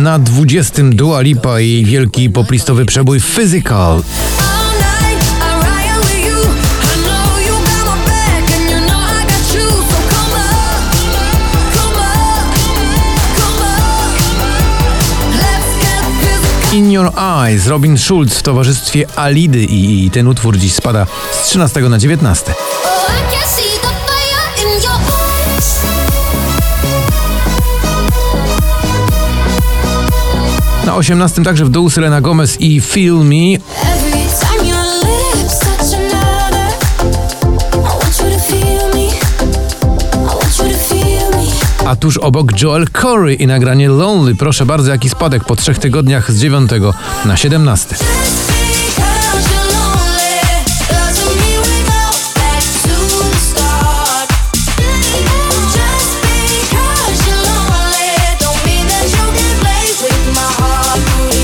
Na 20 Dua Lipa i wielki poplistowy przebój Physical. In Your Eyes Robin Schulz w towarzystwie Alidy i i ten utwór dziś spada z 13 na 19. Na 18 także w dół Selena Gomez i Feel Me. A tuż obok Joel Corey i nagranie Lonely. Proszę bardzo, jaki spadek po trzech tygodniach z 9 na 17.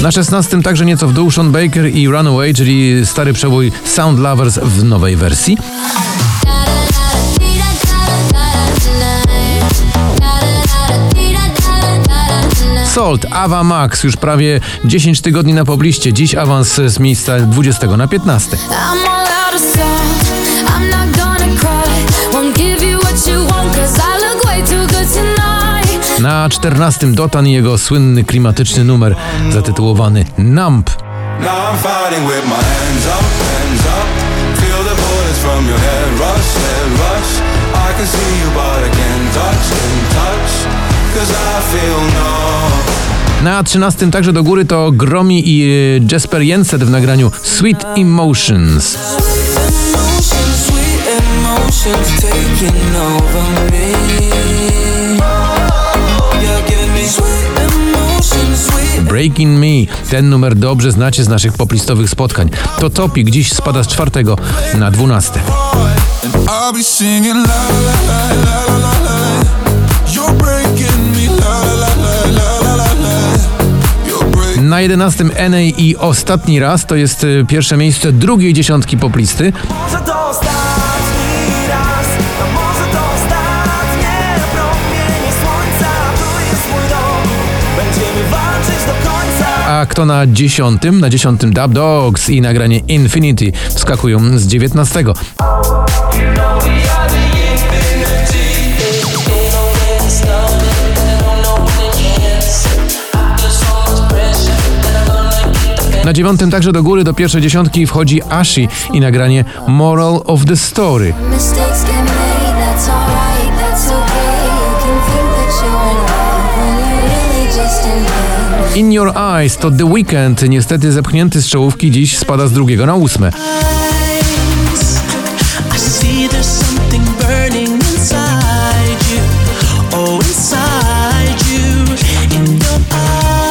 Na 16 także nieco w dół Sean Baker i Runaway, czyli stary przebój Sound Lovers w nowej wersji. Salt, Ava Max, już prawie 10 tygodni na pobliście. Dziś awans z miejsca 20 na 15. Na 14 Dotan i jego słynny klimatyczny numer zatytułowany numb. Na 13 także do góry to Gromi i e, Jasper Jenset w nagraniu Sweet Emotions. Emotions, sweet emotions Breaking Me. Ten numer dobrze znacie z naszych poplistowych spotkań. To Topik dziś spada z czwartego na 12. I'll be singing la la la la la la la. You're breaking me la la la la la la la. You're breaking Na 11 NA i ostatni raz to jest e, pierwsze miejsce drugiej dziesiątki poplisty. A kto na dziesiątym? Na dziesiątym Dub Dogs i nagranie Infinity wskakują z 19. Na dziewiątym także do góry do pierwszej dziesiątki wchodzi Ashi i nagranie Moral of the Story. In Your Eyes to The Weeknd, niestety zepchnięty z czołówki, dziś spada z drugiego na ósme. Oh.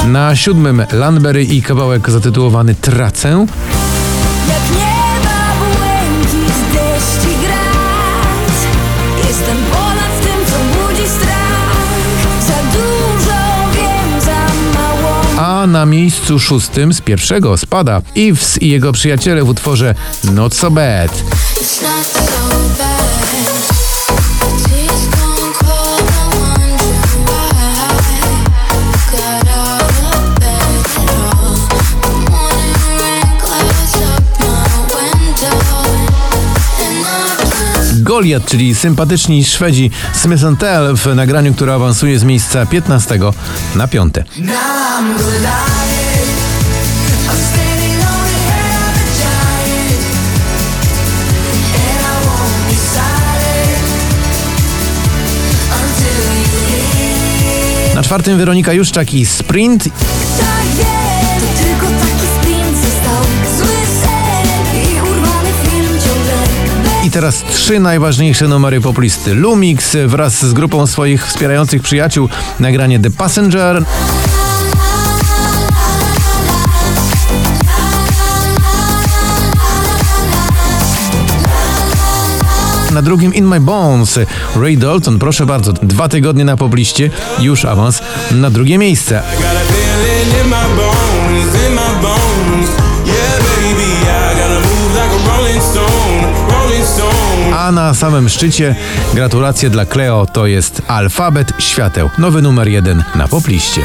Na siódmym Landberry i kawałek zatytułowany Tracę. Na miejscu szóstym z pierwszego spada. Ives i jego przyjaciele w utworze not so bad Goliat, czyli sympatyczni Szwedzi Smith Tell w nagraniu, które awansuje z miejsca 15 na 5. Now I'm Goliath. I'm standing on the head of a giant. And I won't be silent until you leave. Na czwartym Weronika Juszczak i Sprint. Teraz trzy najważniejsze numery poplisty. Lumix wraz z grupą swoich wspierających przyjaciół nagranie The Passenger. Na drugim In My Bones Ray Dalton, proszę bardzo, dwa tygodnie na pobliście, już awans na drugie miejsce. A na samym szczycie gratulacje dla Cleo, to jest Alfabet Świateł, nowy numer jeden na popliście.